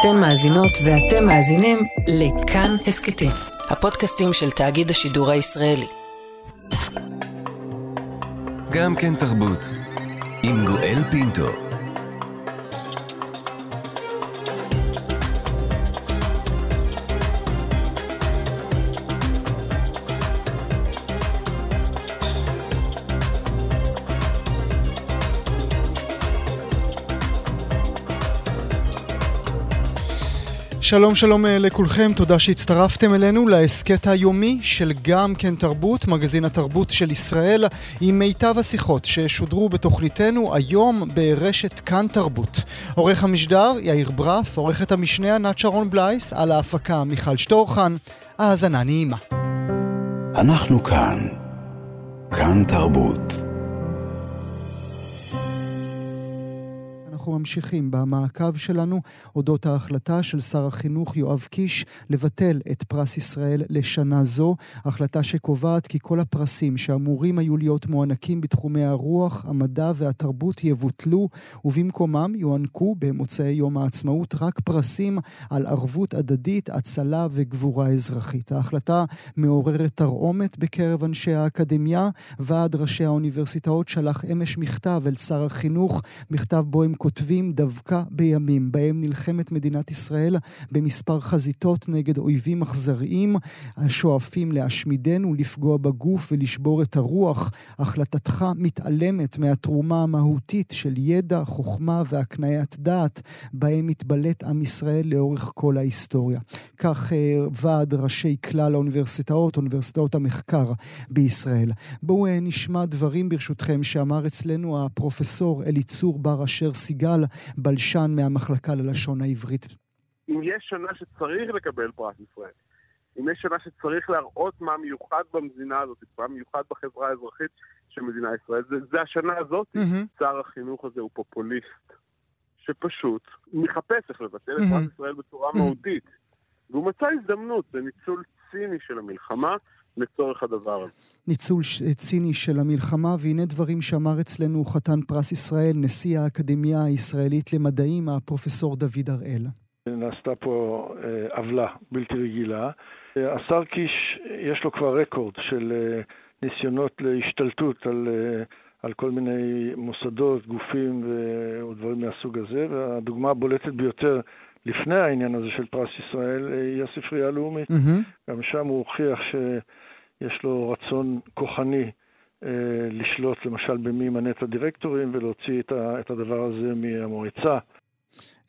אתן מאזינות ואתם מאזינים לכאן הסכתים, הפודקאסטים של תאגיד השידור הישראלי. גם כן תרבות, עם גואל פינטו. שלום שלום אה, לכולכם, תודה שהצטרפתם אלינו להסכת היומי של גם כן תרבות, מגזין התרבות של ישראל, עם מיטב השיחות ששודרו בתוכניתנו היום ברשת כאן תרבות. עורך המשדר יאיר ברף, עורכת המשנה ענת שרון בלייס, על ההפקה מיכל שטורחן, האזנה נעימה. אנחנו כאן, כאן תרבות. אנחנו ממשיכים במעקב שלנו אודות ההחלטה של שר החינוך יואב קיש לבטל את פרס ישראל לשנה זו, החלטה שקובעת כי כל הפרסים שאמורים היו להיות מוענקים בתחומי הרוח, המדע והתרבות יבוטלו, ובמקומם יוענקו במוצאי יום העצמאות רק פרסים על ערבות הדדית, הצלה וגבורה אזרחית. ההחלטה מעוררת תרעומת בקרב אנשי האקדמיה. ועד ראשי האוניברסיטאות שלח אמש מכתב אל שר החינוך, מכתב בו הם כותבים כותבים דווקא בימים בהם נלחמת מדינת ישראל במספר חזיתות נגד אויבים אכזריים השואפים להשמידנו, לפגוע בגוף ולשבור את הרוח. החלטתך מתעלמת מהתרומה המהותית של ידע, חוכמה והקניית דעת בהם מתבלט עם ישראל לאורך כל ההיסטוריה. כך אה, ועד ראשי כלל האוניברסיטאות, אוניברסיטאות המחקר בישראל. בואו אה, נשמע דברים ברשותכם שאמר אצלנו הפרופסור אליצור בר אשר סיגל. גל בלשן מהמחלקה ללשון העברית. אם יש שנה שצריך לקבל פרס ישראל, אם יש שנה שצריך להראות מה מיוחד במדינה הזאת, מה מיוחד בחברה האזרחית של מדינת ישראל, זה, זה השנה הזאת. Mm-hmm. שר החינוך הזה הוא פופוליסט, שפשוט מחפש איך לבטל mm-hmm. את פרס ישראל בצורה mm-hmm. מהותית. והוא מצא הזדמנות, זה ניצול ציני של המלחמה, לצורך הדבר הזה. ניצול ציני של המלחמה, והנה דברים שאמר אצלנו חתן פרס ישראל, נשיא האקדמיה הישראלית למדעים, הפרופסור דוד הראל. נעשתה פה אה, עוולה בלתי רגילה. אה, השר קיש, יש לו כבר רקורד של אה, ניסיונות להשתלטות על, על כל מיני מוסדות, גופים ודברים מהסוג הזה, והדוגמה הבולטת ביותר לפני העניין הזה של פרס ישראל היא הספרייה הלאומית. Mm-hmm. גם שם הוא הוכיח ש... יש לו רצון כוחני אה, לשלוט למשל במי ימנה את הדירקטורים ולהוציא את הדבר הזה מהמועצה.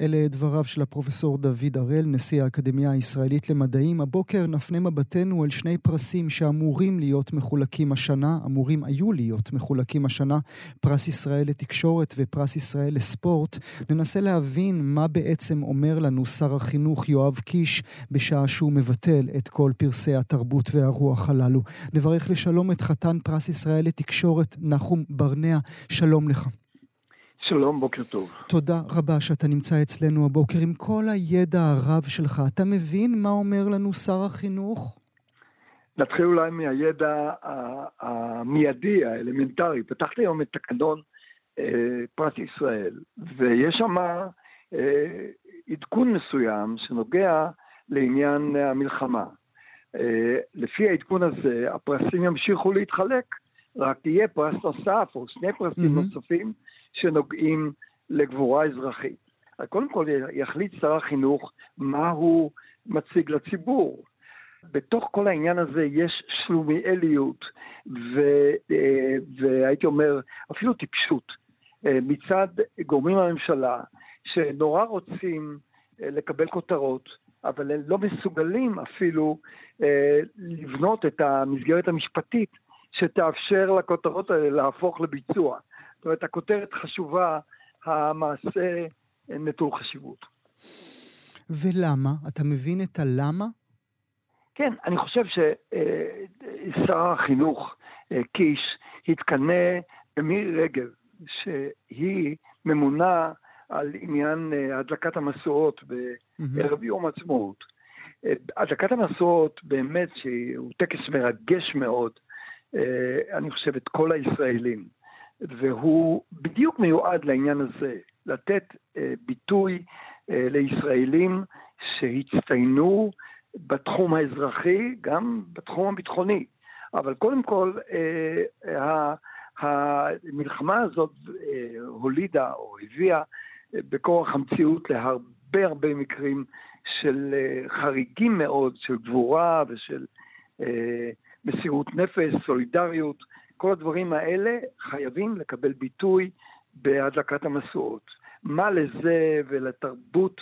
אלה דבריו של הפרופסור דוד הראל, נשיא האקדמיה הישראלית למדעים. הבוקר נפנה מבטנו אל שני פרסים שאמורים להיות מחולקים השנה, אמורים היו להיות מחולקים השנה, פרס ישראל לתקשורת ופרס ישראל לספורט. ננסה להבין מה בעצם אומר לנו שר החינוך יואב קיש בשעה שהוא מבטל את כל פרסי התרבות והרוח הללו. נברך לשלום את חתן פרס ישראל לתקשורת נחום ברנע. שלום לך. שלום, בוקר טוב. תודה רבה שאתה נמצא אצלנו הבוקר עם כל הידע הרב שלך. אתה מבין מה אומר לנו שר החינוך? נתחיל אולי מהידע המיידי, האלמנטרי. פתחתי היום את תקנון אה, פרס ישראל, ויש שם אה, עדכון מסוים שנוגע לעניין המלחמה. אה, לפי העדכון הזה, הפרסים ימשיכו להתחלק, רק יהיה פרס נוסף או שני פרסים mm-hmm. נוספים שנוגעים לגבורה אזרחית. קודם כל יחליט שר החינוך מה הוא מציג לציבור. בתוך כל העניין הזה יש שלומיאליות ו, אה, והייתי אומר אפילו טיפשות אה, מצד גורמים בממשלה שנורא רוצים אה, לקבל כותרות, אבל הם לא מסוגלים אפילו לבנות את המסגרת המשפטית שתאפשר לכותרות האלה להפוך לביצוע. זאת אומרת, הכותרת חשובה, המעשה נטול חשיבות. ולמה? אתה מבין את הלמה? כן, אני חושב ששר החינוך אה, קיש התקנא במירי רגב, שהיא ממונה על עניין אה, הדלקת המשואות בערב יום העצמאות. אה, הדלקת המשואות באמת שהוא טקס מרגש מאוד, אני חושב, את כל הישראלים. והוא בדיוק מיועד לעניין הזה, לתת אה, ביטוי לישראלים שהצטיינו בתחום האזרחי, גם בתחום הביטחוני. אבל קודם כל, המלחמה הזאת הולידה או הביאה בכורח המציאות להרבה הרבה מקרים של חריגים מאוד, של גבורה ושל מסירות נפש, סולידריות, כל הדברים האלה חייבים לקבל ביטוי בהדלקת המשואות. מה לזה ולתרבות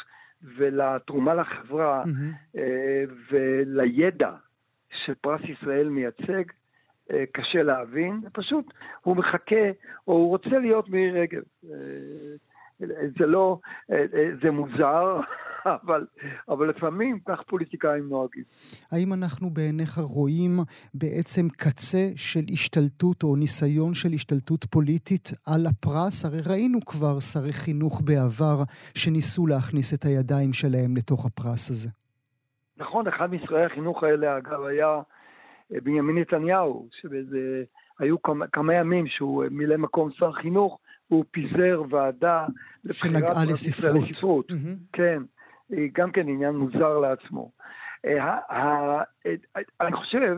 ולתרומה לחברה mm-hmm. ולידע שפרס ישראל מייצג, אה, קשה להבין, פשוט הוא מחכה, או הוא רוצה להיות מירי רגב. אה, זה לא, זה מוזר, אבל, אבל לפעמים כך פוליטיקאים נוהגים. האם אנחנו בעיניך רואים בעצם קצה של השתלטות או ניסיון של השתלטות פוליטית על הפרס? הרי ראינו כבר שרי חינוך בעבר שניסו להכניס את הידיים שלהם לתוך הפרס הזה. נכון, אחד משרי החינוך האלה, אגב, היה אה, בנימין נתניהו, שבאיזה... היו כמה, כמה ימים שהוא מילא מקום שר חינוך, והוא פיזר ועדה שנגעה לספרות. Mm-hmm. כן. גם כן עניין מוזר לעצמו. אה, אני חושב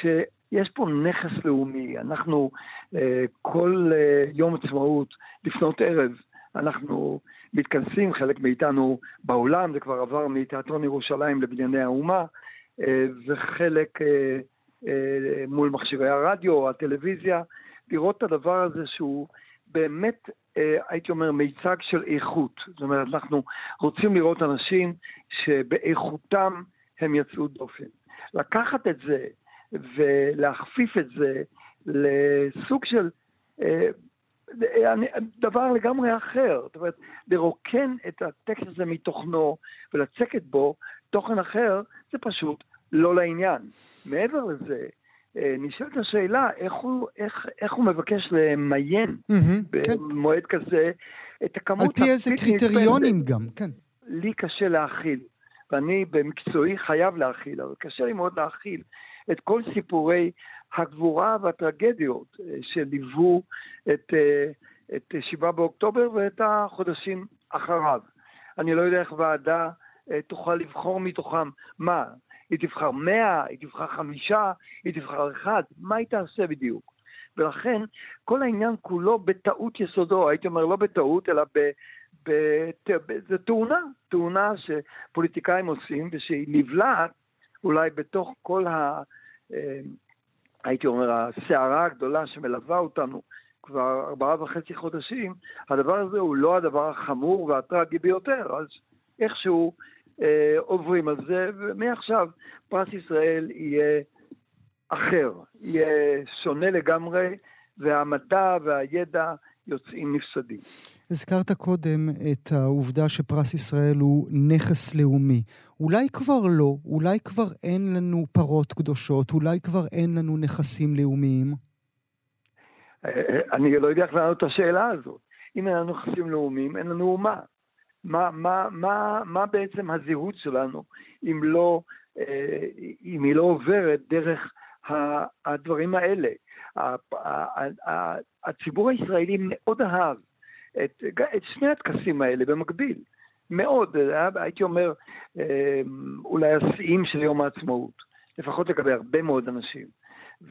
שיש פה נכס לאומי. אנחנו אה, כל אה, יום עצמאות, לפנות ערב, אנחנו מתכנסים, חלק מאיתנו בעולם, זה כבר עבר מתיאטרון ירושלים לבנייני האומה, וחלק מול מכשירי הרדיו, הטלוויזיה, לראות את הדבר הזה שהוא באמת, אה, הייתי אומר, מיצג של איכות. זאת אומרת, אנחנו רוצים לראות אנשים שבאיכותם הם יצאו דופן. לקחת את זה ולהכפיף את זה לסוג של אה, דבר לגמרי אחר. זאת אומרת, לרוקן את הטקסט הזה מתוכנו ולצקת בו תוכן אחר, זה פשוט לא לעניין. מעבר לזה, אה, נשאלת השאלה איך הוא, איך, איך הוא מבקש למיין mm-hmm, במועד כן. כזה את הכמות... על פי איזה קריטריונים נפלת. גם, כן. לי קשה להכיל, ואני במקצועי חייב להכיל, אבל קשה לי מאוד להכיל את כל סיפורי הגבורה והטרגדיות אה, שליוו את, אה, את 7 באוקטובר ואת החודשים אחריו. אני לא יודע איך ועדה תוכל לבחור מתוכם מה, היא תבחר 100, היא תבחר חמישה, היא תבחר אחד, מה היא תעשה בדיוק? ולכן כל העניין כולו בטעות יסודו, הייתי אומר לא בטעות, אלא ב... ב... ב... זה תאונה, תאונה שפוליטיקאים עושים ושהיא נבלעת אולי בתוך כל ה... אה, הייתי אומר, הסערה הגדולה שמלווה אותנו כבר ארבעה וחצי חודשים, הדבר הזה הוא לא הדבר החמור והטרגי ביותר, אז איכשהו אה, עוברים על זה, ומעכשיו פרס ישראל יהיה אחר, יהיה שונה לגמרי, והמדע והידע יוצאים נפסדים. הזכרת קודם את העובדה שפרס ישראל הוא נכס לאומי. אולי כבר לא, אולי כבר אין לנו פרות קדושות, אולי כבר אין לנו נכסים לאומיים? אה, אה, אני לא יודע איך לענות את השאלה הזאת. אם אין לנו נכסים לאומיים, אין לנו אומה. מה, מה, מה, מה בעצם הזהות שלנו אם, לא, אה, אם היא לא עוברת דרך הדברים האלה. הציבור הישראלי מאוד אהב את, את שני הטקסים האלה במקביל. מאוד, הייתי אומר, אה, אולי השיאים של יום העצמאות, לפחות לגבי הרבה מאוד אנשים.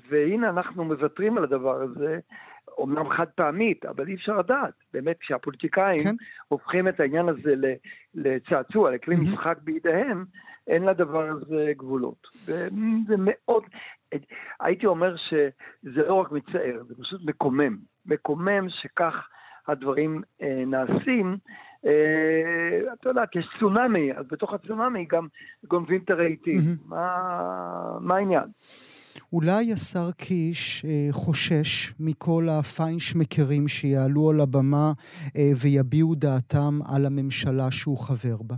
והנה אנחנו מוותרים על הדבר הזה, אומנם חד פעמית, אבל אי אפשר לדעת. באמת, כשהפוליטיקאים כן. הופכים את העניין הזה לצעצוע, לכלי mm-hmm. משחק בידיהם, אין לדבר הזה גבולות. וזה מאוד, הייתי אומר שזה לא רק מצער, זה פשוט מקומם. מקומם שכך הדברים אה, נעשים. אה, אתה יודע, יש צונאמי, אז בתוך הצונאמי גם גונבים את הרהיטים. Mm-hmm. מה, מה העניין? אולי השר קיש אה, חושש מכל הפיינשמקרים שיעלו על הבמה אה, ויביעו דעתם על הממשלה שהוא חבר בה?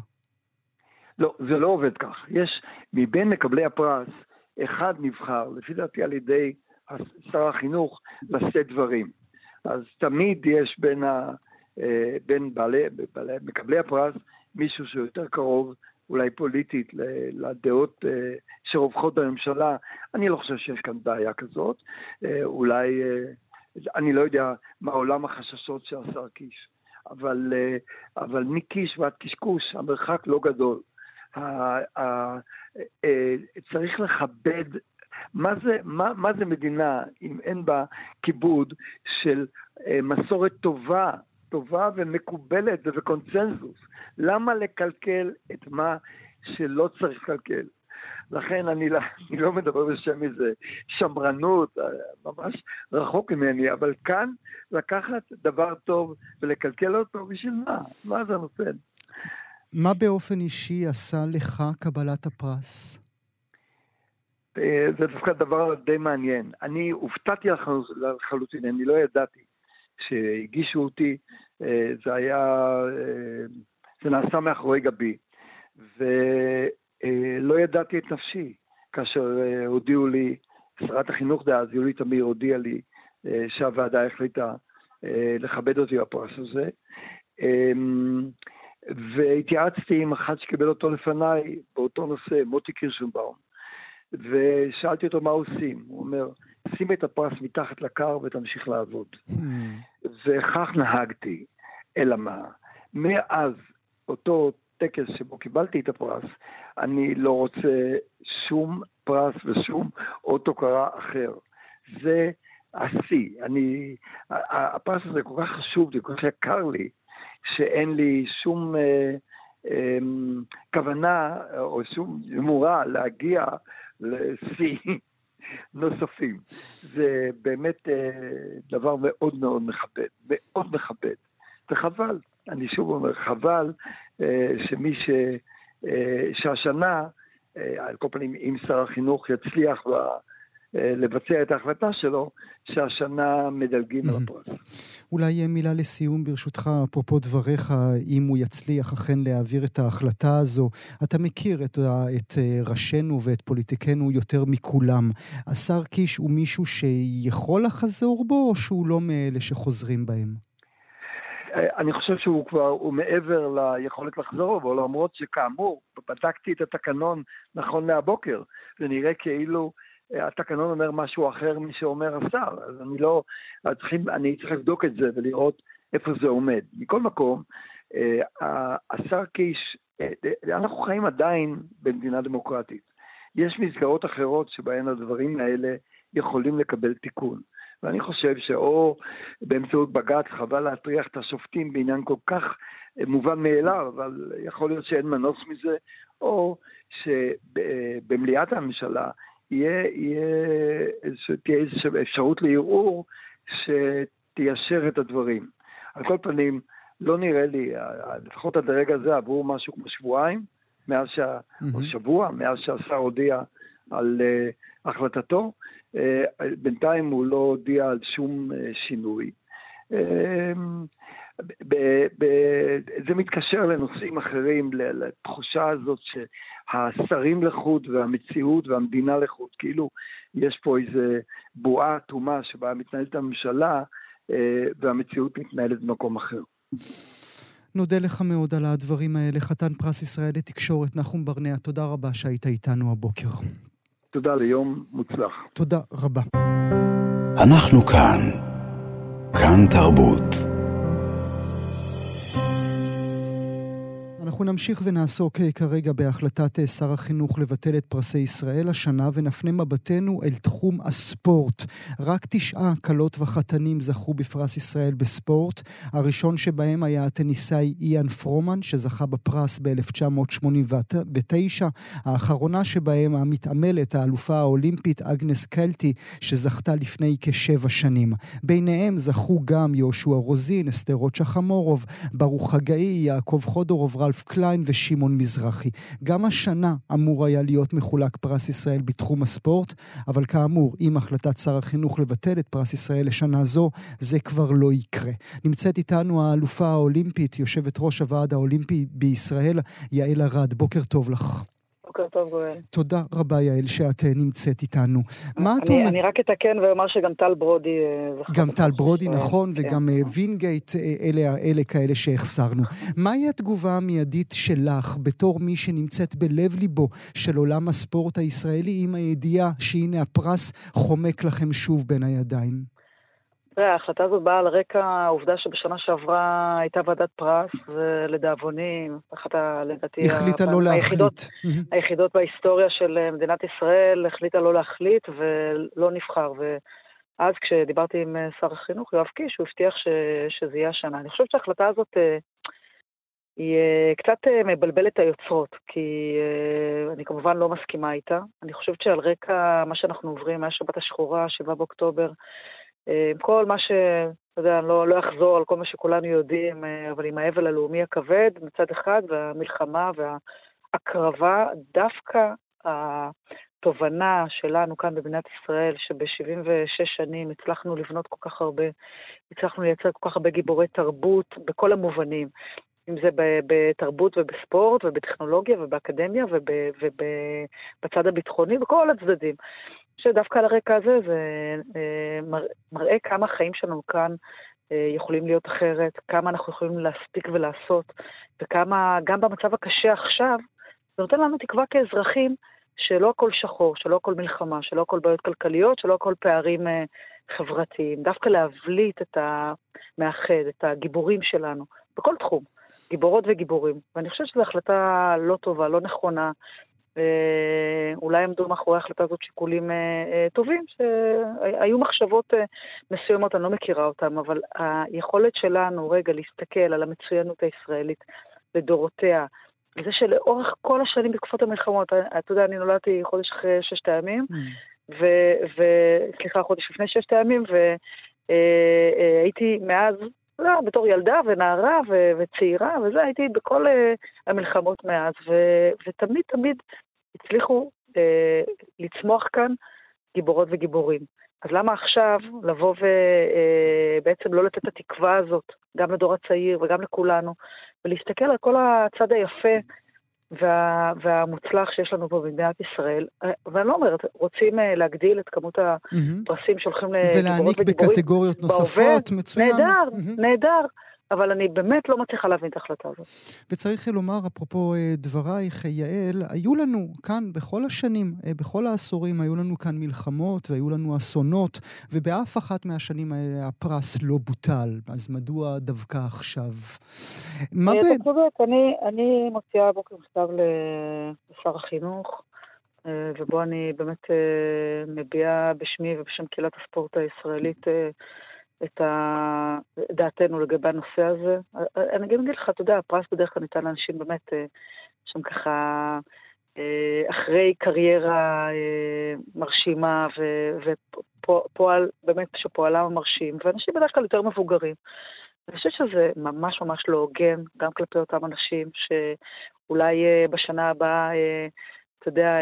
לא, זה לא עובד כך. יש, מבין מקבלי הפרס, אחד נבחר, לפי דעתי על ידי שר החינוך, לשאת דברים. אז תמיד יש בין, ה, אה, בין בעלי, בעלי, מקבלי הפרס מישהו שיותר קרוב אולי פוליטית לדעות אה, שרווחות בממשלה, אני לא חושב שיש כאן בעיה כזאת. אה, אולי, אה, אני לא יודע מה עולם החששות של השר קיש. אבל, אבל מקיש ועד קשקוש המרחק לא גדול. צריך לכבד מה זה, מה, מה זה מדינה אם אין בה כיבוד של מסורת טובה טובה ומקובלת ובקונצנזוס. למה לקלקל את מה שלא צריך לקלקל? לכן אני לא, אני לא מדבר בשם איזה שמרנות, ממש רחוק ממני, אבל כאן לקחת דבר טוב ולקלקל אותו, בשביל מה? מה זה נותן? מה באופן אישי עשה לך קבלת הפרס? אה, זה דווקא דבר די מעניין. אני הופתעתי לחלוטין, אני לא ידעתי. שהגישו אותי, אה, זה היה, אה, זה נעשה מאחורי גבי. ולא ידעתי את נפשי כאשר אה, הודיעו לי, שרת החינוך דאז, יולי תמיר, הודיעה לי שהוועדה החליטה לכבד אותי בפרס הזה. והתייעצתי עם אחד שקיבל אותו לפניי באותו נושא, מוטי קירשנבאום, ושאלתי אותו מה עושים. הוא אומר, שים את הפרס מתחת לקר ותמשיך לעבוד. Hmm. וכך נהגתי. אלא מה? מאז אותו טקס שבו קיבלתי את הפרס, אני לא רוצה שום פרס ושום אות הוקרה אחר. זה השיא. אני, הפרס הזה כל כך חשוב לי, כל כך יקר לי, שאין לי שום אה, אה, כוונה או שום אמורה להגיע לשיא נוספים. זה באמת אה, דבר מאוד מאוד מכבד, מאוד מכבד. וחבל, אני שוב אומר, חבל אה, שמי ש... אה, שהשנה, על כל פנים, אם שר החינוך יצליח לבצע את ההחלטה שלו, שהשנה מדלגים על הפרס. אולי מילה לסיום ברשותך, אפרופו דבריך, אם הוא יצליח אכן להעביר את ההחלטה הזו. אתה מכיר את, את אה, ראשינו ואת פוליטיקנו יותר מכולם. השר קיש הוא מישהו שיכול לחזור בו, או שהוא לא מאלה שחוזרים בהם? אה, אני חושב שהוא כבר, הוא מעבר ליכולת לחזור בו, למרות שכאמור, בדקתי את התקנון נכון מהבוקר, זה נראה כאילו התקנון אומר משהו אחר משאומר השר, אז אני לא, צריכים, אני צריך לבדוק את זה ולראות איפה זה עומד. מכל מקום, אה, השר קיש, אה, אנחנו חיים עדיין במדינה דמוקרטית. יש מסגרות אחרות שבהן הדברים האלה יכולים לקבל תיקון. ואני חושב שאו באמצעות בג"ץ, חבל להטריח את השופטים בעניין כל כך מובן מאליו, אבל יכול להיות שאין מנוס מזה, או שבמליאת הממשלה יהיה, שתהיה איזושהי אפשרות לערעור שתיישר את הדברים. על כל פנים, לא נראה לי, לפחות עד הרגע הזה עברו משהו כמו שבועיים, מאז שה... mm-hmm. או שבוע, מאז שהשר הודיע על uh, החלטתו. Uh, בינתיים הוא לא הודיע על שום uh, שינוי. Uh, זה מתקשר לנושאים אחרים, לתחושה הזאת שהשרים לחוד והמציאות והמדינה לחוד, כאילו יש פה איזה בועה אטומה שבה מתנהלת הממשלה אה, והמציאות מתנהלת במקום אחר. נודה לך מאוד על הדברים האלה. חתן פרס ישראל לתקשורת, נחום ברנע, תודה רבה שהיית איתנו הבוקר. תודה ליום מוצלח. תודה רבה. אנחנו כאן. כאן תרבות. אנחנו נמשיך ונעסוק אה, כרגע בהחלטת אה, שר החינוך לבטל את פרסי ישראל השנה ונפנה מבטנו אל תחום הספורט. רק תשעה כלות וחתנים זכו בפרס ישראל בספורט. הראשון שבהם היה הטניסאי איאן פרומן, שזכה בפרס ב-1989. האחרונה שבהם המתעמלת, האלופה האולימפית אגנס קלטי, שזכתה לפני כשבע שנים. ביניהם זכו גם יהושע רוזין, אסתר רוט-שחמורוב, ברוך חגאי, יעקב חודורוב, רלף קליין ושמעון מזרחי. גם השנה אמור היה להיות מחולק פרס ישראל בתחום הספורט, אבל כאמור, עם החלטת שר החינוך לבטל את פרס ישראל לשנה זו, זה כבר לא יקרה. נמצאת איתנו האלופה האולימפית, יושבת ראש הוועד האולימפי בישראל, יעל ארד. בוקר טוב לך. בוקר טוב, גואל. תודה רבה, יעל, שאת אה, נמצאת איתנו. מה את אומרת? אני רק אתקן ואומר שגם טל ברודי אה. גם טל ברודי, נכון, כן. וגם אה, וינגייט, אלה, אלה כאלה שהחסרנו. מהי התגובה המיידית שלך, בתור מי שנמצאת בלב-ליבו של עולם הספורט הישראלי, עם הידיעה שהנה הפרס חומק לכם שוב בין הידיים? תראה, ההחלטה הזאת באה על רקע העובדה שבשנה שעברה הייתה ועדת פרס, ולדאבוני, אחת ה... לדעתי... החליטה לא להחליט. היחידות, היחידות בהיסטוריה של מדינת ישראל החליטה לא להחליט ולא נבחר. ואז כשדיברתי עם שר החינוך, יואב קיש, הוא הבטיח ש... שזה יהיה השנה. אני חושבת שההחלטה הזאת... היא אה, קצת אה, מבלבלת היוצרות, כי אה, אני כמובן לא מסכימה איתה. אני חושבת שעל רקע מה שאנחנו עוברים מהשבת השחורה, 7 באוקטובר, עם כל מה ש... אתה יודע, אני לא, לא אחזור על כל מה שכולנו יודעים, אבל עם האבל הלאומי הכבד מצד אחד, והמלחמה וההקרבה, דווקא התובנה שלנו כאן במדינת ישראל, שב-76 שנים הצלחנו לבנות כל כך הרבה, הצלחנו לייצר כל כך הרבה גיבורי תרבות בכל המובנים, אם זה בתרבות ובספורט ובטכנולוגיה ובאקדמיה ובצד הביטחוני, בכל הצדדים. שדווקא על הרקע הזה זה אה, מראה כמה החיים שלנו כאן אה, יכולים להיות אחרת, כמה אנחנו יכולים להספיק ולעשות, וכמה, גם במצב הקשה עכשיו, זה נותן לנו תקווה כאזרחים שלא הכל שחור, שלא הכל מלחמה, שלא הכל בעיות כלכליות, שלא הכל פערים אה, חברתיים. דווקא להבליט את המאחד, את הגיבורים שלנו, בכל תחום. גיבורות וגיבורים. ואני חושבת שזו החלטה לא טובה, לא נכונה. אולי עמדו מאחורי ההחלטה הזאת שיקולים אה, אה, טובים, שהיו מחשבות אה, מסוימות, אני לא מכירה אותן, אבל היכולת שלנו רגע להסתכל על המצוינות הישראלית לדורותיה, וזה שלאורך כל השנים בתקופות המלחמות, אתה יודע, אני נולדתי חודש אחרי ששת הימים, mm. וסליחה, חודש לפני ששת הימים, והייתי מאז לא, בתור ילדה ונערה ו- וצעירה וזה, הייתי בכל uh, המלחמות מאז, ו- ותמיד תמיד הצליחו uh, לצמוח כאן גיבורות וגיבורים. אז למה עכשיו לבוא ובעצם אה, uh, לא לתת את התקווה הזאת, גם לדור הצעיר וגם לכולנו, ולהסתכל על כל הצד היפה וה, והמוצלח שיש לנו פה במדינת ישראל. ואני לא אומרת, רוצים uh, להגדיל את כמות הפרסים. שהולכים לגיבורות וגיבורים. ולהעניק בקטגוריות נוספות, מצוין. נהדר, mm-hmm. נהדר. אבל אני באמת לא מצליחה להבין את ההחלטה הזאת. וצריך לומר, אפרופו אה, דברייך, יעל, היו לנו כאן בכל השנים, אה, בכל העשורים, היו לנו כאן מלחמות והיו לנו אסונות, ובאף אחת מהשנים האלה הפרס לא בוטל. אז מדוע דווקא עכשיו? מה ב... אתה צודק, אני, אני מוציאה הבוקר מכתב לשר החינוך. ובו אני באמת מביעה בשמי ובשם קהילת הספורט הישראלית את דעתנו לגבי הנושא הזה. אני גם אגיד לך, אתה יודע, הפרס בדרך כלל ניתן לאנשים באמת, אה, שהם ככה אה, אחרי קריירה אה, מרשימה ופועל, באמת שפועלם מרשים, ואנשים בדרך כלל יותר מבוגרים. אני חושבת שזה ממש ממש לא הוגן, גם כלפי אותם אנשים שאולי בשנה הבאה, אתה יודע,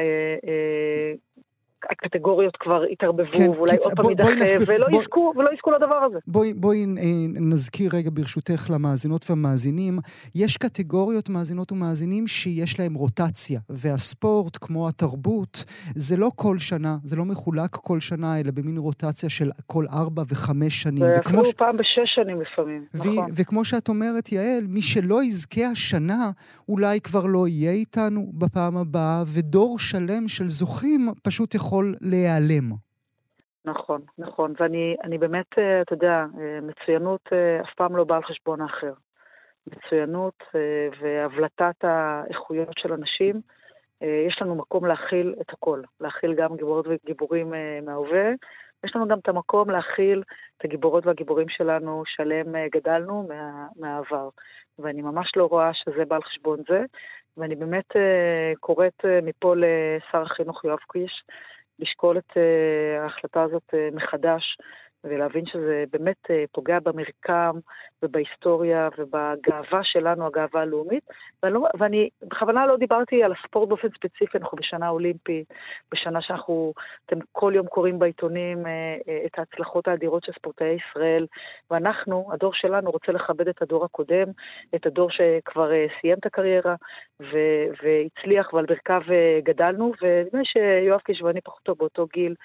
הקטגוריות כבר התערבבו, כן, ואולי קיצ... עוד פעם יידחה, ולא, בוא... יזכו, ולא יזכו לדבר הזה. בואי, בואי אה, נזכיר רגע ברשותך למאזינות והמאזינים, יש קטגוריות מאזינות ומאזינים שיש להם רוטציה, והספורט, כמו התרבות, זה לא כל שנה, זה לא מחולק כל שנה, אלא במין רוטציה של כל ארבע וחמש שנים. זה אפילו ש... פעם בשש שנים לפעמים, ו... נכון. וכמו שאת אומרת, יעל, מי שלא יזכה השנה, אולי כבר לא יהיה איתנו בפעם הבאה, ודור שלם של זוכים פשוט יכול... יכול להיעלם. נכון, נכון. ואני באמת, אה, אתה יודע, אה, מצוינות אה, אף פעם לא באה על חשבון האחר. מצוינות והבלטת האיכויות של אנשים, יש לנו מקום להכיל את הכל. להכיל גם גיבורות וגיבורים מההווה. יש לנו גם את המקום להכיל את הגיבורות והגיבורים שלנו שעליהם גדלנו מה, מהעבר. ואני ממש לא רואה שזה בא על חשבון זה. ואני באמת קוראת מפה לשר החינוך יואב קיש לשקול את uh, ההחלטה הזאת uh, מחדש ולהבין שזה באמת uh, פוגע במרקם ובהיסטוריה ובגאווה שלנו, הגאווה הלאומית. ואני, לא, ואני בכוונה לא דיברתי על הספורט באופן ספציפי, אנחנו בשנה אולימפית, בשנה שאנחנו, אתם כל יום קוראים בעיתונים uh, uh, את ההצלחות האדירות של ספורטאי ישראל, ואנחנו, הדור שלנו רוצה לכבד את הדור הקודם, את הדור שכבר סיים את הקריירה ו- והצליח ועל ברכיו גדלנו, ונדמה לי שיואב קיש ואני פחות או באותו גיל,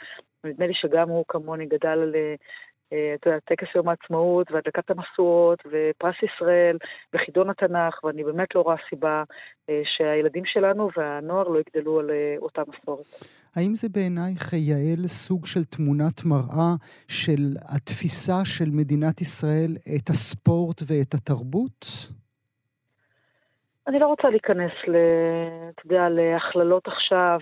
נדמה לי שגם הוא כמוני גדל על אתה יודע, טקס יום העצמאות והדלקת המשואות ופרס ישראל וחידון התנ"ך, ואני באמת לא רואה סיבה שהילדים שלנו והנוער לא יגדלו על אותה מסורת. האם זה בעינייך, יעל, סוג של תמונת מראה של התפיסה של מדינת ישראל את הספורט ואת התרבות? אני לא רוצה להיכנס, אתה יודע, להכללות עכשיו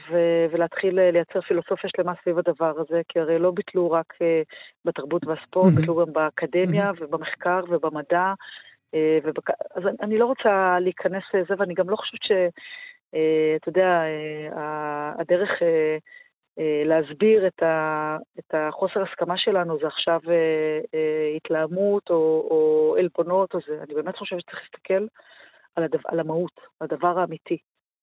ולהתחיל לייצר פילוסופיה שלמה סביב הדבר הזה, כי הרי לא ביטלו רק אה, בתרבות והספורט, mm-hmm. ביטלו גם באקדמיה mm-hmm. ובמחקר ובמדע. אה, ובק... אז אני לא רוצה להיכנס לזה, ואני גם לא חושבת ש... אה, אתה יודע, הדרך להסביר את, ה... את החוסר הסכמה שלנו זה עכשיו התלהמות או, או עלבונות או זה. אני באמת חושבת שצריך להסתכל על, הדבר, על המהות, על הדבר האמיתי,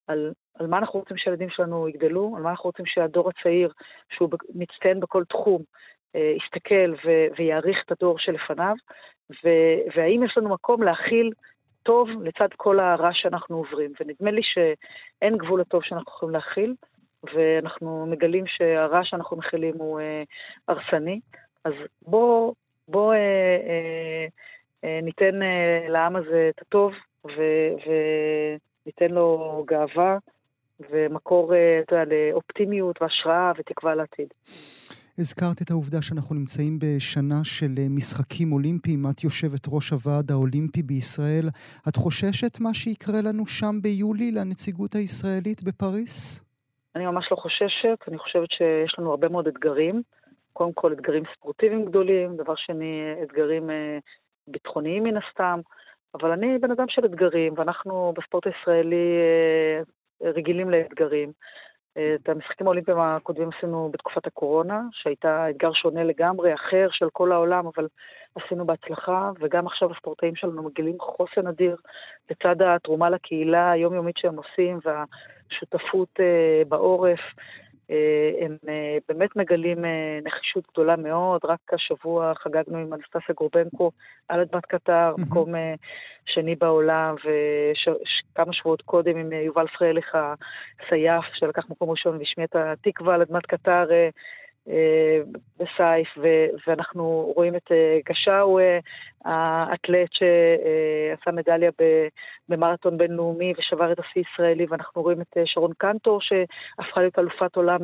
על, על מה אנחנו רוצים שהילדים שלנו יגדלו, על מה אנחנו רוצים שהדור הצעיר, שהוא מצטיין בכל תחום, אה, יסתכל ו, ויעריך את הדור שלפניו, ו, והאם יש לנו מקום להכיל טוב לצד כל הרע שאנחנו עוברים. ונדמה לי שאין גבול לטוב שאנחנו יכולים להכיל, ואנחנו מגלים שהרע שאנחנו מכילים הוא אה, הרסני. אז בואו בוא, אה, אה, אה, ניתן אה, לעם הזה את הטוב, וניתן לו גאווה ומקור, אה, אתה יודע, לאופטימיות והשראה ותקווה לעתיד. הזכרת את העובדה שאנחנו נמצאים בשנה של אה, משחקים אולימפיים. את יושבת ראש הוועד האולימפי בישראל. את חוששת מה שיקרה לנו שם ביולי, לנציגות הישראלית בפריס? אני ממש לא חוששת. אני חושבת שיש לנו הרבה מאוד אתגרים. קודם כל, אתגרים ספורטיביים גדולים. דבר שני, אתגרים אה, ביטחוניים מן הסתם. אבל אני בן אדם של אתגרים, ואנחנו בספורט הישראלי אה, רגילים לאתגרים. אה, את המשחקים האולימפיים הקודמים עשינו בתקופת הקורונה, שהייתה אתגר שונה לגמרי, אחר של כל העולם, אבל עשינו בהצלחה, וגם עכשיו הספורטאים שלנו מגלים חוסן אדיר לצד התרומה לקהילה היומיומית שהם עושים, והשותפות אה, בעורף. אה, הם אה, באמת מגלים אה, נחישות גדולה מאוד. רק השבוע חגגנו עם אנסטסיה גורבנקו על אדמת קטר. מקום שני בעולם, וכמה שבועות קודם עם יובל פרליך הסייף, שלקח מקום ראשון והשמיע את התקווה על אדמת קטר בסייף, ואנחנו רואים את אה, גשאו, אה, האתלט שעשה מדליה במרתון בינלאומי ושבר את השיא ישראלי, ואנחנו רואים את שרון קנטור שהפכה להיות אלופת עולם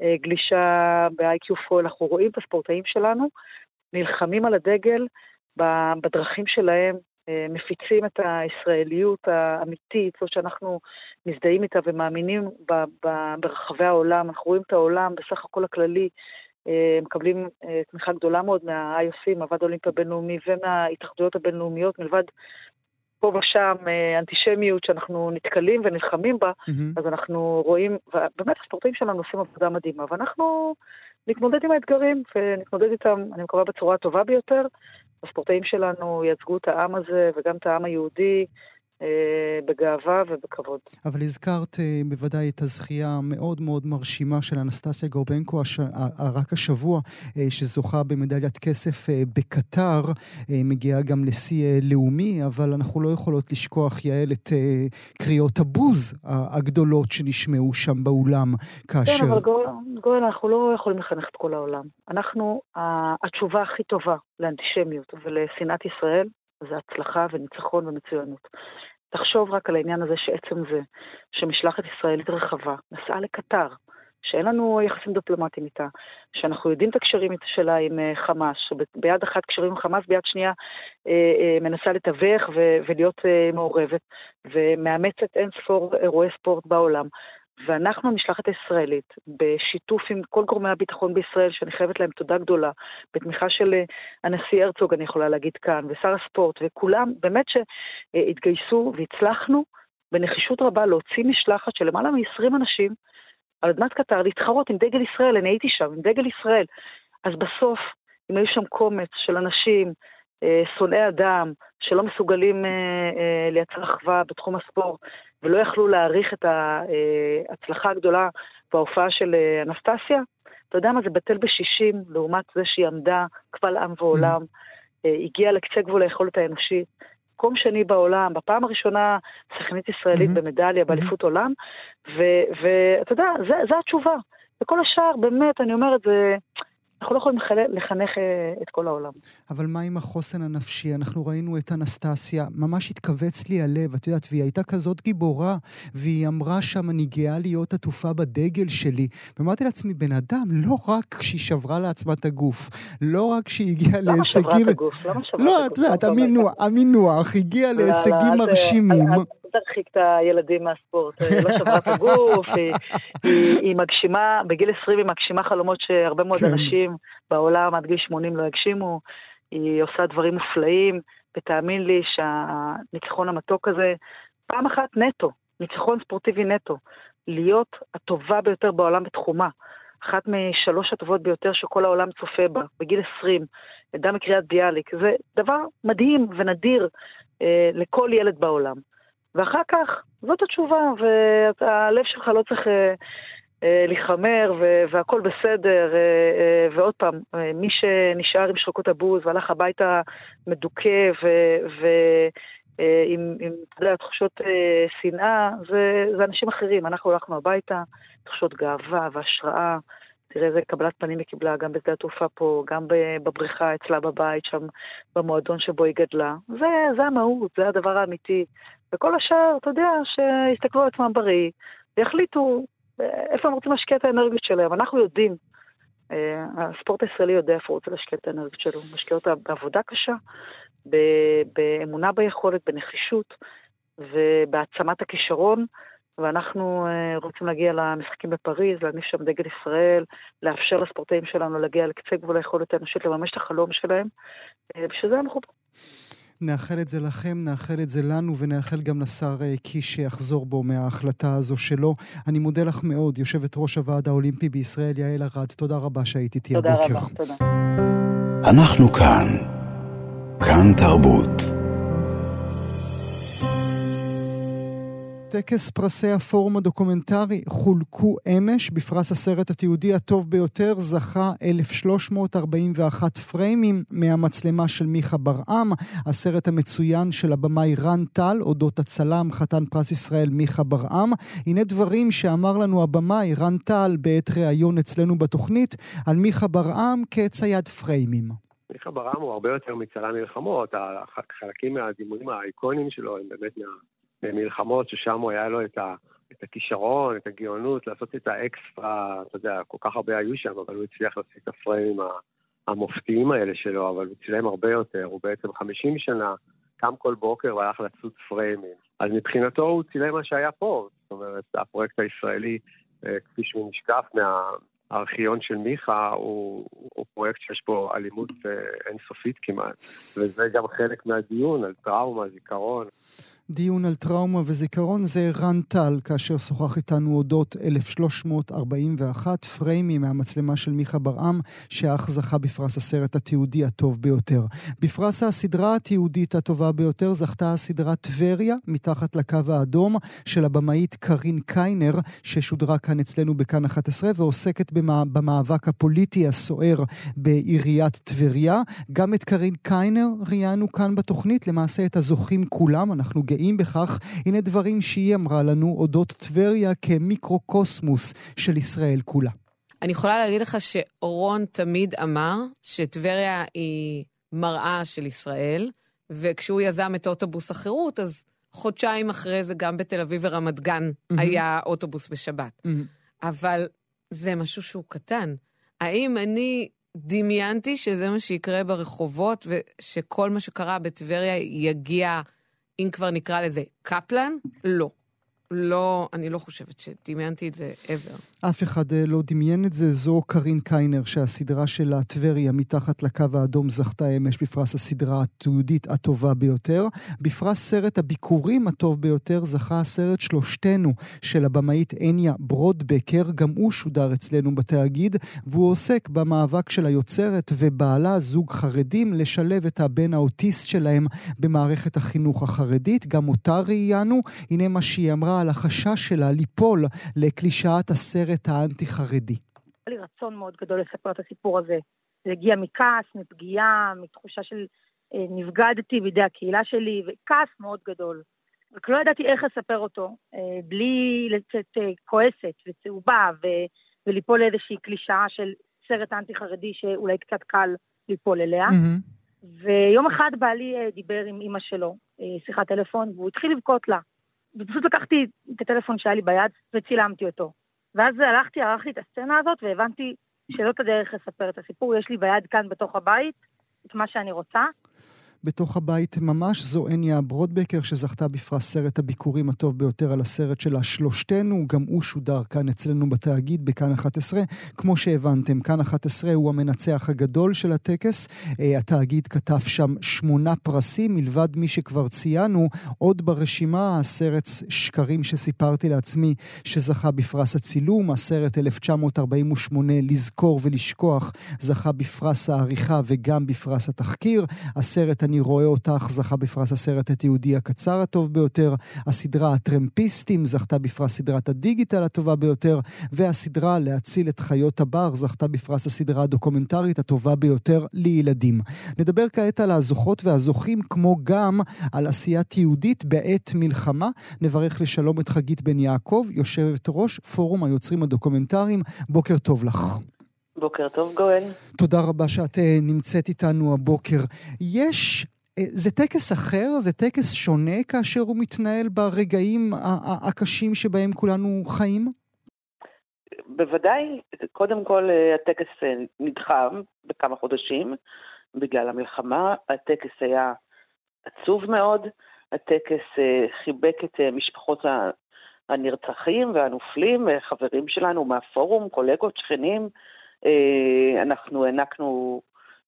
בגלישה ב-IQ פול. אנחנו רואים את הספורטאים שלנו נלחמים על הדגל בדרכים שלהם, אה, מפיצים את הישראליות האמיתית, זאת שאנחנו מזדהים איתה ומאמינים ברחבי העולם. אנחנו רואים את העולם בסך הכל הכללי, אה, מקבלים אה, תמיכה גדולה מאוד מה-IOC, מהוועד האולימפי הבינלאומי ומההתאחדויות הבינלאומיות, מלבד פה ושם אנטישמיות שאנחנו נתקלים ונלחמים בה, mm-hmm. אז אנחנו רואים, ובאמת הספורטאים שלנו עושים עבודה מדהימה, ואנחנו נתמודד עם האתגרים ונתמודד איתם, אני מקווה, בצורה הטובה ביותר. הספורטאים שלנו ייצגו את העם הזה וגם את העם היהודי בגאווה ובכבוד. אבל הזכרת אה, בוודאי את הזכייה המאוד מאוד מרשימה של אנסטסיה גורבנקו הש... רק השבוע, אה, שזוכה במדליית כסף בקטר, מגיעה גם לשיא לאומי, אבל אנחנו לא יכולות לשכוח, יעל, את קריאות הבוז הגדולות שנשמעו שם באולם, כאשר... כן, אבל גואל, אנחנו לא יכולים לחנך את כל העולם. אנחנו, התשובה הכי טובה לאנטישמיות ולשנאת ישראל זה הצלחה וניצחון ומצוינות. תחשוב רק על העניין הזה שעצם זה שמשלחת ישראלית רחבה נסעה לקטר, שאין לנו יחסים דיפלומטיים איתה, שאנחנו יודעים את הקשרים שלה עם אה, חמאס, שביד אחת קשרים עם חמאס, ביד שנייה אה, אה, מנסה לתווך ולהיות מעורבת, ומאמצת אין ספור אירועי ספורט בעולם. ואנחנו, המשלחת הישראלית, בשיתוף עם כל גורמי הביטחון בישראל, שאני חייבת להם תודה גדולה, בתמיכה של אה, הנשיא הרצוג, אני יכולה להגיד כאן, ושר הספורט, וכולם, באמת שהתגייסו והצלחנו בנחישות רבה להוציא משלחת של למעלה מ-20 אנשים על אדמת קטר להתחרות עם דגל ישראל, אני הייתי שם, עם דגל ישראל. אז בסוף, אם היו שם קומץ של אנשים, אה, שונאי אדם, שלא מסוגלים אה, לייצר אחווה בתחום הספורט, ולא יכלו להעריך את ההצלחה הגדולה בהופעה של אה, אנסטסיה, אתה יודע מה, זה בטל בשישים לעומת זה שהיא עמדה קבל עם ועולם, mm. הגיעה לקצה גבול היכולת האנושית. מקום שני בעולם, בפעם הראשונה שחקנית ישראלית mm-hmm. במדליה, באליפות mm-hmm. עולם, ואתה יודע, זו התשובה. וכל השאר, באמת, אני אומרת, זה... אנחנו לא יכולים לחנך אה, את כל העולם. אבל מה עם החוסן הנפשי? אנחנו ראינו את אנסטסיה, ממש התכווץ לי הלב, את יודעת, והיא הייתה כזאת גיבורה, והיא אמרה שם, אני גאה להיות עטופה בדגל שלי. ואמרתי לעצמי, בן אדם, לא רק כשהיא שברה לעצמה את הגוף, לא רק שהיא הגיעה להישגים... למה שברה את הגוף? למה שברה לא, את יודעת, המינוח, הגיעה לא, להישגים לא, מרשימים. תרחיק את הילדים מהספורט. אה, לא שברה את הגוף, היא, היא, היא מגשימה, בגיל 20 היא מגשימה חלומות שהרבה מאוד כן. אנשים בעולם עד גיל 80 לא הגשימו. היא עושה דברים מופלאים, ותאמין לי שהניצחון המתוק הזה, פעם אחת נטו, ניצחון ספורטיבי נטו, להיות הטובה ביותר בעולם בתחומה. אחת משלוש הטובות ביותר שכל העולם צופה בה, בגיל 20, ידעה מקריאת ביאליק. זה דבר מדהים ונדיר אה, לכל ילד בעולם. ואחר כך, זאת התשובה, והלב שלך לא צריך אה, אה, להיחמר, והכל בסדר. אה, ועוד פעם, מי שנשאר עם שרקות הבוז והלך הביתה מדוכא ועם, עם, אתה יודע, תחושות אה, שנאה, זה, זה אנשים אחרים. אנחנו הלכנו הביתה, תחושות גאווה והשראה. תראה איזה קבלת פנים היא קיבלה גם בשדה התעופה פה, גם בבריכה אצלה בבית, שם במועדון שבו היא גדלה. זה, זה המהות, זה הדבר האמיתי. וכל השאר, אתה יודע, שיסתכלו על עצמם בריא, ויחליטו איפה הם רוצים להשקיע את האנרגיות שלהם. אנחנו יודעים, אה, הספורט הישראלי יודע איפה הוא רוצה להשקיע את האנרגיות שלו. הוא משקיע אותה בעבודה קשה, באמונה ביכולת, בנחישות ובהעצמת הכישרון. ואנחנו אה, רוצים להגיע למשחקים בפריז, להניף שם דגל ישראל, לאפשר לספורטאים שלנו להגיע לקצה גבול היכולת האנושית לממש את החלום שלהם. אה, בשביל זה אנחנו פה. נאחל את זה לכם, נאחל את זה לנו, ונאחל גם לשר אה, קיש שיחזור בו מההחלטה הזו שלו. אני מודה לך מאוד, יושבת ראש הוועד האולימפי בישראל, יעל ארד. תודה רבה שהיית איתי הבוקר. תודה רבה, תודה. אנחנו כאן. כאן תרבות. טקס פרסי הפורום הדוקומנטרי חולקו אמש בפרס הסרט התיעודי הטוב ביותר, זכה 1,341 פריימים מהמצלמה של מיכה ברעם, הסרט המצוין של הבמאי רן טל, אודות הצלם, חתן פרס ישראל מיכה ברעם. הנה דברים שאמר לנו הבמאי רן טל בעת ראיון אצלנו בתוכנית על מיכה ברעם כצייד פריימים. מיכה ברעם הוא הרבה יותר מצלם מלחמות, החלקים מהדימויים האיקונים שלו הם באמת מה... מלחמות, ששם היה לו את, ה, את הכישרון, את הגאונות, לעשות את האקסטרה, אתה יודע, כל כך הרבה היו שם, אבל הוא הצליח לעשות את הפריימים המופתיים האלה שלו, אבל הוא צילם הרבה יותר, הוא בעצם 50 שנה קם כל בוקר והלך לצוד פריימים. אז מבחינתו הוא צילם מה שהיה פה, זאת אומרת, הפרויקט הישראלי, אה, כפי שהוא נשקף מהארכיון של מיכה, הוא, הוא פרויקט שיש בו אלימות אה, אינסופית כמעט, וזה גם חלק מהדיון על טראומה, זיכרון. דיון על טראומה וזיכרון זה רן טל, כאשר שוחח איתנו אודות 1341 פריימים מהמצלמה של מיכה ברעם, שאך זכה בפרס הסרט התיעודי הטוב ביותר. בפרס הסדרה התיעודית הטובה ביותר זכתה הסדרה טבריה, מתחת לקו האדום, של הבמאית קארין קיינר, ששודרה כאן אצלנו בכאן 11, ועוסקת במאבק הפוליטי הסוער בעיריית טבריה. גם את קארין קיינר ראיינו כאן בתוכנית, למעשה את הזוכים כולם, אנחנו גאים. בכך. הנה דברים שהיא אמרה לנו אודות טבריה כמיקרוקוסמוס של ישראל כולה. אני יכולה להגיד לך שאורון תמיד אמר שטבריה היא מראה של ישראל, וכשהוא יזם את אוטובוס החירות, אז חודשיים אחרי זה גם בתל אביב ורמת גן mm-hmm. היה אוטובוס בשבת. Mm-hmm. אבל זה משהו שהוא קטן. האם אני דמיינתי שזה מה שיקרה ברחובות, ושכל מה שקרה בטבריה יגיע אם כבר נקרא לזה קפלן, לא. לא, אני לא חושבת שדמיינתי את זה ever. אף אחד אה, לא דמיין את זה. זו קארין קיינר, שהסדרה שלה, טבריה, מתחת לקו האדום, זכתה אמש בפרס הסדרה התיעודית הטובה ביותר. בפרס סרט הביקורים הטוב ביותר זכה הסרט שלושתנו של הבמאית הניה ברודבקר. גם הוא שודר אצלנו בתאגיד, והוא עוסק במאבק של היוצרת ובעלה, זוג חרדים, לשלב את הבן האוטיסט שלהם במערכת החינוך החרדית. גם אותה ראיינו. הנה מה שהיא אמרה על החשש שלה ליפול לקלישאת הסרט האנטי-חרדי. היה לי רצון מאוד גדול לספר את הסיפור הזה. זה הגיע מכעס, מפגיעה, מתחושה של אה, נבגדתי בידי הקהילה שלי, וכעס מאוד גדול. רק לא ידעתי איך לספר אותו, אה, בלי לצאת אה, כועסת וצהובה ו, וליפול לאיזושהי קלישאה של סרט אנטי-חרדי שאולי קצת קל ליפול אליה. Mm-hmm. ויום אחד בעלי דיבר עם אימא שלו, שיחת טלפון, והוא התחיל לבכות לה. ופשוט לקחתי את הטלפון שהיה לי ביד וצילמתי אותו. ואז הלכתי, ערכתי את הסצנה הזאת, והבנתי שזאת הדרך לספר את הסיפור. יש לי ביד כאן בתוך הבית את מה שאני רוצה. בתוך הבית ממש, זו הניה ברודבקר שזכתה בפרס סרט הביקורים הטוב ביותר על הסרט שלה שלושתנו, גם הוא שודר כאן אצלנו בתאגיד בכאן 11. כמו שהבנתם, כאן 11 הוא המנצח הגדול של הטקס. אה, התאגיד כתב שם שמונה פרסים, מלבד מי שכבר ציינו, עוד ברשימה הסרט שקרים שסיפרתי לעצמי שזכה בפרס הצילום, הסרט 1948 לזכור ולשכוח זכה בפרס העריכה וגם בפרס התחקיר, הסרט אני רואה אותך זכה בפרס הסרט התיעודי הקצר הטוב ביותר, הסדרה הטרמפיסטים זכתה בפרס סדרת הדיגיטל הטובה ביותר, והסדרה להציל את חיות הבר זכתה בפרס הסדרה הדוקומנטרית הטובה ביותר לילדים. נדבר כעת על הזוכות והזוכים, כמו גם על עשיית יהודית בעת מלחמה. נברך לשלום את חגית בן יעקב, יושבת ראש פורום היוצרים הדוקומנטריים. בוקר טוב לך. בוקר טוב, גואל. תודה רבה שאת אה, נמצאת איתנו הבוקר. יש אה, זה טקס אחר? זה טקס שונה כאשר הוא מתנהל ברגעים הקשים שבהם כולנו חיים? בוודאי, קודם כל אה, הטקס נדחה בכמה חודשים בגלל המלחמה. הטקס היה עצוב מאוד, הטקס חיבק את משפחות הנרצחים והנופלים, חברים שלנו מהפורום, קולגות, שכנים. אה, אנחנו הענקנו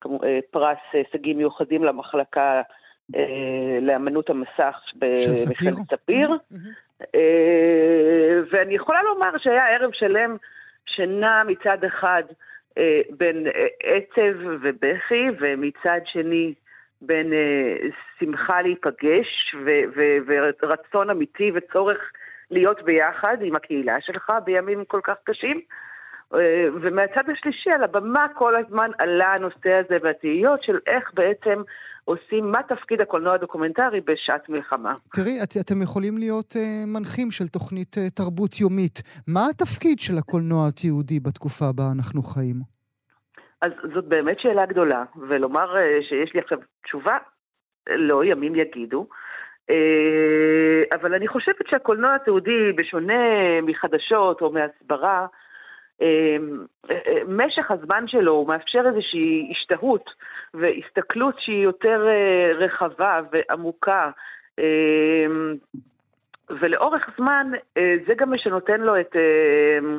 אה, פרס הישגים מיוחדים למחלקה אה, לאמנות המסך במכללת ספיר. ואני יכולה לומר שהיה ערב שלם שנע מצד אחד בין עצב ובכי, ומצד שני בין שמחה להיפגש ורצון אמיתי וצורך להיות ביחד עם הקהילה שלך בימים כל כך קשים. אה, ומהצד השלישי, על הבמה כל הזמן עלה הנושא הזה והתהיות של איך בעצם עושים, מה תפקיד הקולנוע הדוקומנטרי בשעת מלחמה. תראי, את, אתם יכולים להיות uh, מנחים של תוכנית uh, תרבות יומית. מה התפקיד של הקולנוע התיעודי בתקופה בה אנחנו חיים? אז זאת באמת שאלה גדולה, ולומר uh, שיש לי עכשיו תשובה, לא, ימים יגידו. Uh, אבל אני חושבת שהקולנוע התיעודי, בשונה מחדשות או מהסברה, משך הזמן שלו הוא מאפשר איזושהי השתהות והסתכלות שהיא יותר אה, רחבה ועמוקה. אמ, ולאורך זמן אה, זה גם מה שנותן לו את, אה,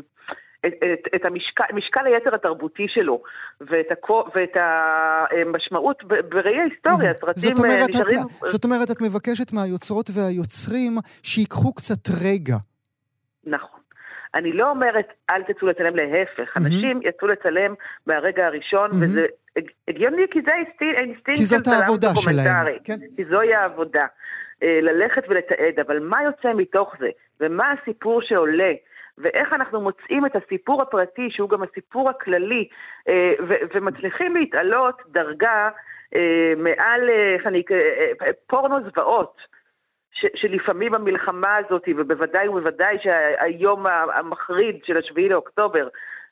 את, את, את המשקל, משקל היתר התרבותי שלו ואת, הכו, ואת המשמעות בראי ההיסטוריה, סרטים נשארים... זאת אומרת, את מבקשת מהיוצרות והיוצרים שיקחו קצת רגע. נכון. אני לא אומרת, אל תצאו לצלם, להפך. אנשים יצאו לצלם מהרגע הראשון, וזה הגיוני, כי זה האינסטינקט של צלם דוקומנטרי. כן. כי זוהי העבודה. אה, ללכת ולתעד, אבל מה יוצא מתוך זה? ומה הסיפור שעולה? ואיך אנחנו מוצאים את הסיפור הפרטי, שהוא גם הסיפור הכללי, אה, ומצליחים להתעלות דרגה אה, מעל, איך אני, פורנו זוועות. שלפעמים המלחמה הזאת, ובוודאי ובוודאי שהיום המחריד של השביעי לאוקטובר,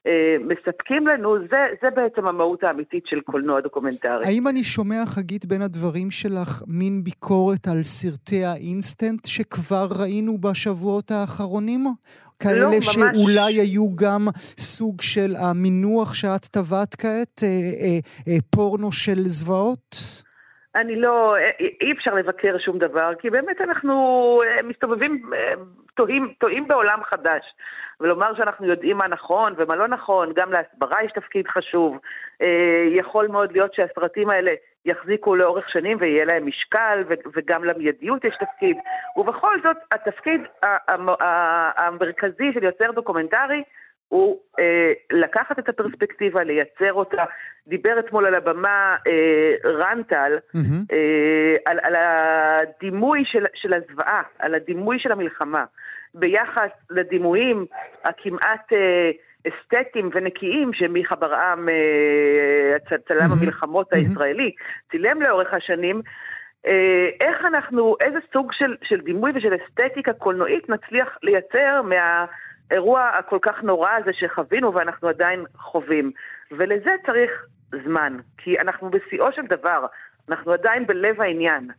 אה, מספקים לנו, זה, זה בעצם המהות האמיתית של קולנוע דוקומנטרי. האם אני שומע, חגית, בין הדברים שלך מין ביקורת על סרטי האינסטנט שכבר ראינו בשבועות האחרונים? כאלה לא, ממש... שאולי היו גם סוג של המינוח שאת טבעת כעת, אה, אה, אה, פורנו של זוועות? אני לא, אי אפשר לבקר שום דבר, כי באמת אנחנו אה, מסתובבים, אה, טועים, טועים בעולם חדש. ולומר שאנחנו יודעים מה נכון ומה לא נכון, גם להסברה יש תפקיד חשוב. אה, יכול מאוד להיות שהסרטים האלה יחזיקו לאורך שנים ויהיה להם משקל, וגם למיידיות יש תפקיד. ובכל זאת, התפקיד המרכזי של יוצר דוקומנטרי הוא אה, לקחת את הפרספקטיבה, לייצר אותה. דיבר אתמול על הבמה אה, רנטל, mm-hmm. אה, על, על הדימוי של, של הזוועה, על הדימוי של המלחמה, ביחס לדימויים הכמעט אה, אסתטיים ונקיים שמיכה ברעם, אה, צלם mm-hmm. המלחמות הישראלי, mm-hmm. צילם לאורך השנים. אה, איך אנחנו, איזה סוג של, של דימוי ושל אסתטיקה קולנועית נצליח לייצר מה... האירוע הכל כך נורא הזה שחווינו ואנחנו עדיין חווים. ולזה צריך זמן, כי אנחנו בשיאו של דבר, אנחנו עדיין בלב העניין.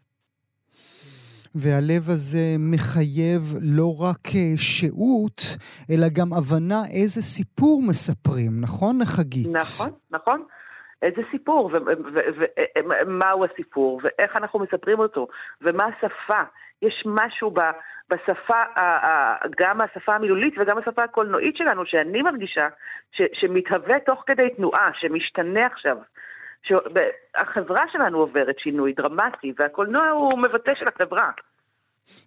והלב הזה מחייב לא רק אה, שהות, אלא גם הבנה איזה סיפור מספרים, נכון, חגית? נכון, נכון. איזה סיפור, ומהו הסיפור, ואיך אנחנו מספרים אותו, ומה השפה. יש משהו ב, בשפה, גם השפה המילולית וגם השפה הקולנועית שלנו, שאני מרגישה ש, שמתהווה תוך כדי תנועה, שמשתנה עכשיו. שהחברה שלנו עוברת שינוי דרמטי, והקולנוע הוא מבטא של החברה.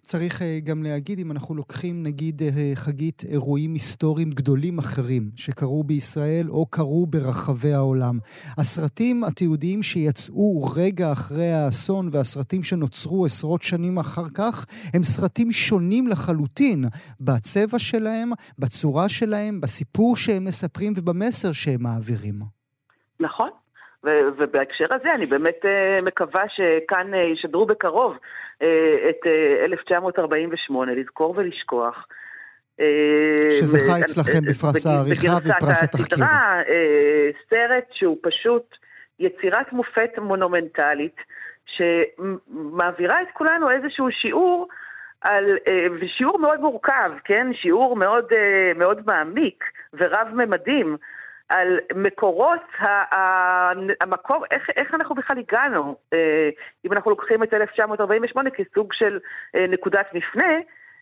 צריך אה, גם להגיד, אם אנחנו לוקחים נגיד אה, חגית אירועים היסטוריים גדולים אחרים שקרו בישראל או קרו ברחבי העולם. הסרטים התיעודיים שיצאו רגע אחרי האסון והסרטים שנוצרו עשרות שנים אחר כך, הם סרטים שונים לחלוטין בצבע שלהם, בצורה שלהם, בסיפור שהם מספרים ובמסר שהם מעבירים. נכון. ובהקשר הזה אני באמת uh, מקווה שכאן uh, ישדרו בקרוב את uh, 1948, לזכור ולשכוח. שזכה אצלכם בפרס העריכה ופרס התחקיר. סרט שהוא פשוט יצירת מופת מונומנטלית, שמעבירה את כולנו איזשהו שיעור על, ושיעור מאוד מורכב, כן? שיעור מאוד, מאוד מעמיק ורב-ממדים. על מקורות המקום, איך, איך אנחנו בכלל הגענו, אה, אם אנחנו לוקחים את 1948 כסוג של אה, נקודת מפנה,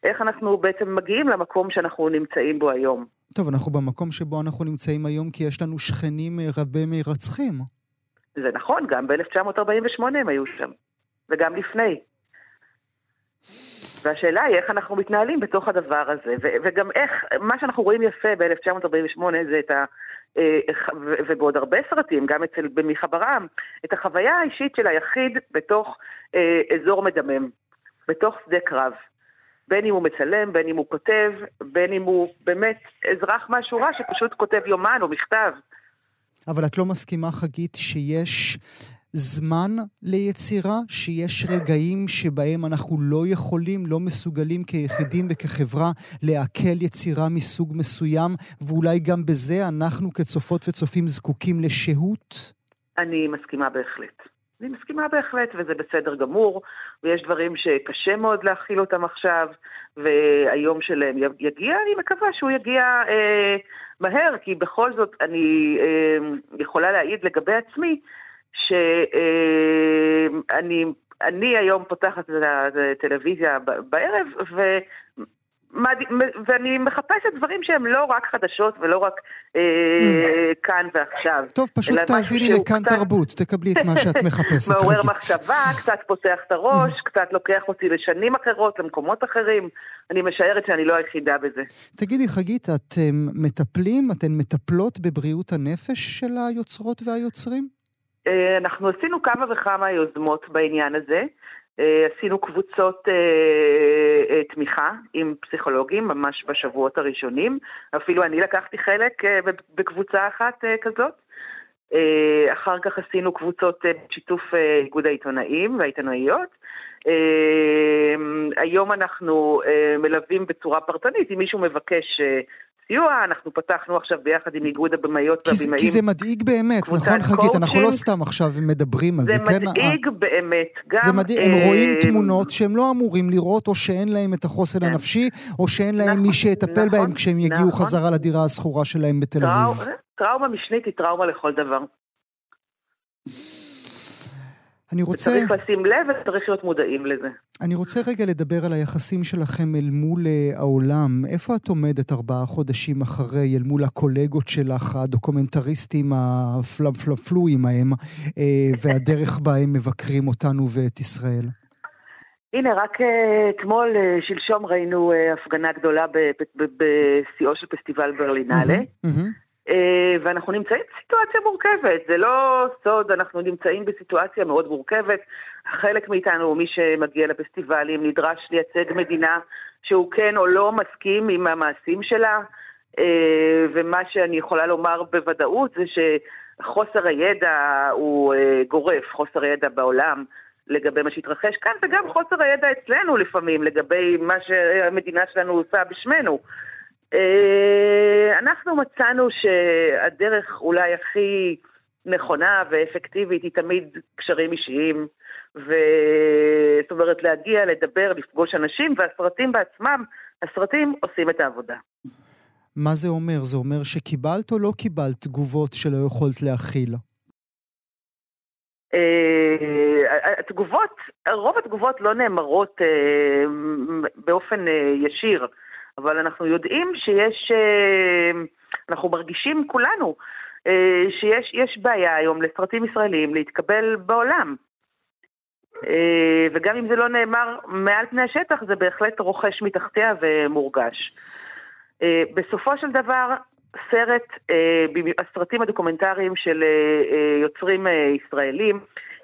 איך אנחנו בעצם מגיעים למקום שאנחנו נמצאים בו היום. טוב, אנחנו במקום שבו אנחנו נמצאים היום כי יש לנו שכנים אה, רבי מרצחים. זה נכון, גם ב-1948 הם היו שם, וגם לפני. והשאלה היא איך אנחנו מתנהלים בתוך הדבר הזה, ו- וגם איך, מה שאנחנו רואים יפה ב-1948 זה את ה... ובעוד הרבה סרטים, גם אצל במיכה ברעם, את החוויה האישית של היחיד בתוך אה, אזור מדמם, בתוך שדה קרב. בין אם הוא מצלם, בין אם הוא כותב, בין אם הוא באמת אזרח מהשורה שפשוט כותב יומן או מכתב. אבל את לא מסכימה, חגית, שיש זמן ליצירה, שיש רגעים שבהם אנחנו לא יכולים, לא מסוגלים כיחידים וכחברה לעכל יצירה מסוג מסוים, ואולי גם בזה אנחנו כצופות וצופים זקוקים לשהות? אני מסכימה בהחלט. אני מסכימה בהחלט, וזה בסדר גמור, ויש דברים שקשה מאוד להכיל אותם עכשיו, והיום שלהם יגיע, אני מקווה שהוא יגיע אה, מהר, כי בכל זאת אני אה, יכולה להעיד לגבי עצמי, שאני אני היום פותחת את הטלוויזיה בערב, ו... ואני מחפשת דברים שהם לא רק חדשות ולא רק אה, mm. כאן ועכשיו. טוב, פשוט תאזיני לכאן קצת... תרבות, תקבלי את מה שאת מחפשת. מעורר מחשבה, קצת פותח את הראש, mm. קצת לוקח אותי לשנים אחרות, למקומות אחרים. אני משערת שאני לא היחידה בזה. תגידי, חגית, אתם מטפלים, אתן מטפלות בבריאות הנפש של היוצרות והיוצרים? אה, אנחנו עשינו כמה וכמה יוזמות בעניין הזה. אה, עשינו קבוצות אה, תמיכה עם פסיכולוגים ממש בשבועות הראשונים. אפילו אני לקחתי חלק בקבוצה אחת כזאת. אחר כך עשינו קבוצות בשיתוף איגוד העיתונאים והעיתונאיות. היום אנחנו מלווים בצורה פרטנית, אם מישהו מבקש סיוע, אנחנו פתחנו עכשיו ביחד עם איגוד הבמאיות והבמאים. כי זה מדאיג באמת, נכון חגית? אנחנו לא סתם עכשיו מדברים על זה, כן? זה מדאיג באמת. גם... זה מדאיג, הם אה... רואים תמונות שהם לא אמורים לראות, או שאין להם את החוסן כן. הנפשי, או שאין להם נכון, מי שיטפל נכון, בהם כשהם יגיעו נכון. חזרה לדירה השכורה שלהם בתל אביב. טראומה משנית היא טראומה לכל דבר. אני רוצה... וצריך לשים לב וצריך להיות מודעים לזה. אני רוצה רגע לדבר על היחסים שלכם אל מול uh, העולם. איפה את עומדת ארבעה חודשים אחרי, אל מול הקולגות שלך, הדוקומנטריסטים הפלפלפלואים ההם, uh, והדרך בה הם מבקרים אותנו ואת ישראל? הנה, רק uh, אתמול, שלשום ראינו הפגנה גדולה בשיאו של פסטיבל ברלינלה. Mm-hmm, mm-hmm. אה, ואנחנו נמצאים בסיטואציה מורכבת, זה לא סוד, אנחנו נמצאים בסיטואציה מאוד מורכבת. חלק מאיתנו, מי שמגיע לפסטיבלים, נדרש לייצג מדינה שהוא כן או לא מסכים עם המעשים שלה, אה, ומה שאני יכולה לומר בוודאות זה שחוסר הידע הוא אה, גורף, חוסר הידע בעולם. לגבי מה שהתרחש כאן, וגם חוסר הידע אצלנו לפעמים לגבי מה שהמדינה שלנו עושה בשמנו. אה, אנחנו מצאנו שהדרך אולי הכי נכונה ואפקטיבית היא תמיד קשרים אישיים, וזאת אומרת להגיע, לדבר, לפגוש אנשים, והסרטים בעצמם, הסרטים עושים את העבודה. מה זה אומר? זה אומר שקיבלת או לא קיבלת תגובות שלא יכולת להכיל? אה, התגובות, רוב התגובות לא נאמרות אה, באופן ישיר, אבל אנחנו יודעים שיש, אנחנו מרגישים כולנו שיש בעיה היום לסרטים ישראלים להתקבל בעולם. וגם אם זה לא נאמר מעל פני השטח, זה בהחלט רוכש מתחתיה ומורגש. בסופו של דבר, סרט, אה, הסרטים הדוקומנטריים של אה, אה, יוצרים ישראלים,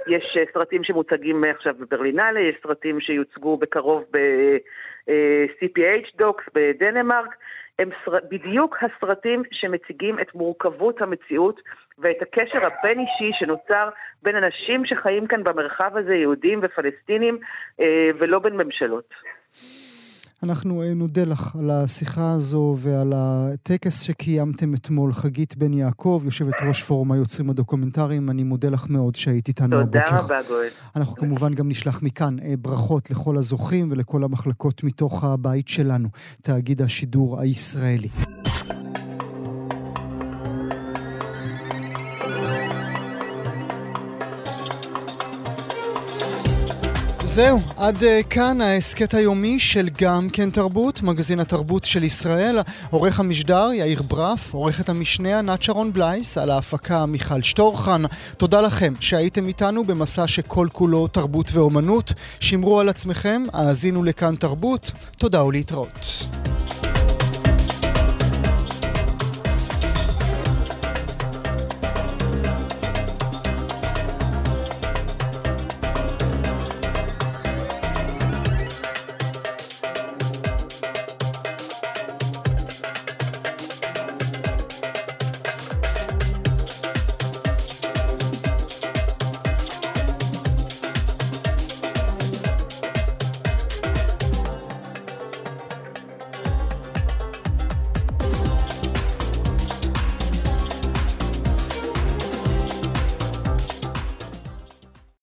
יש סרטים שמוצגים עכשיו בברלינלה, יש סרטים שיוצגו בקרוב ב-CPH דוקס בדנמרק, הם סר... בדיוק הסרטים שמציגים את מורכבות המציאות ואת הקשר הבין-אישי שנוצר בין אנשים שחיים כאן במרחב הזה, יהודים ופלסטינים, ולא בין ממשלות. אנחנו אה, נודה לך על השיחה הזו ועל הטקס שקיימתם אתמול, חגית בן יעקב, יושבת ראש פורום היוצרים הדוקומנטריים. אני מודה לך מאוד שהיית איתנו הבוקר. תודה רבה, גואל. אנחנו כמובן גם נשלח מכאן אה, ברכות לכל הזוכים ולכל המחלקות מתוך הבית שלנו, תאגיד השידור הישראלי. זהו, עד uh, כאן ההסכת היומי של גם כן תרבות, מגזין התרבות של ישראל. עורך המשדר יאיר ברף, עורכת המשנה ענת שרון בלייס, על ההפקה מיכל שטורחן. תודה לכם שהייתם איתנו במסע שכל כולו תרבות ואומנות. שמרו על עצמכם, האזינו לכאן תרבות. תודה ולהתראות.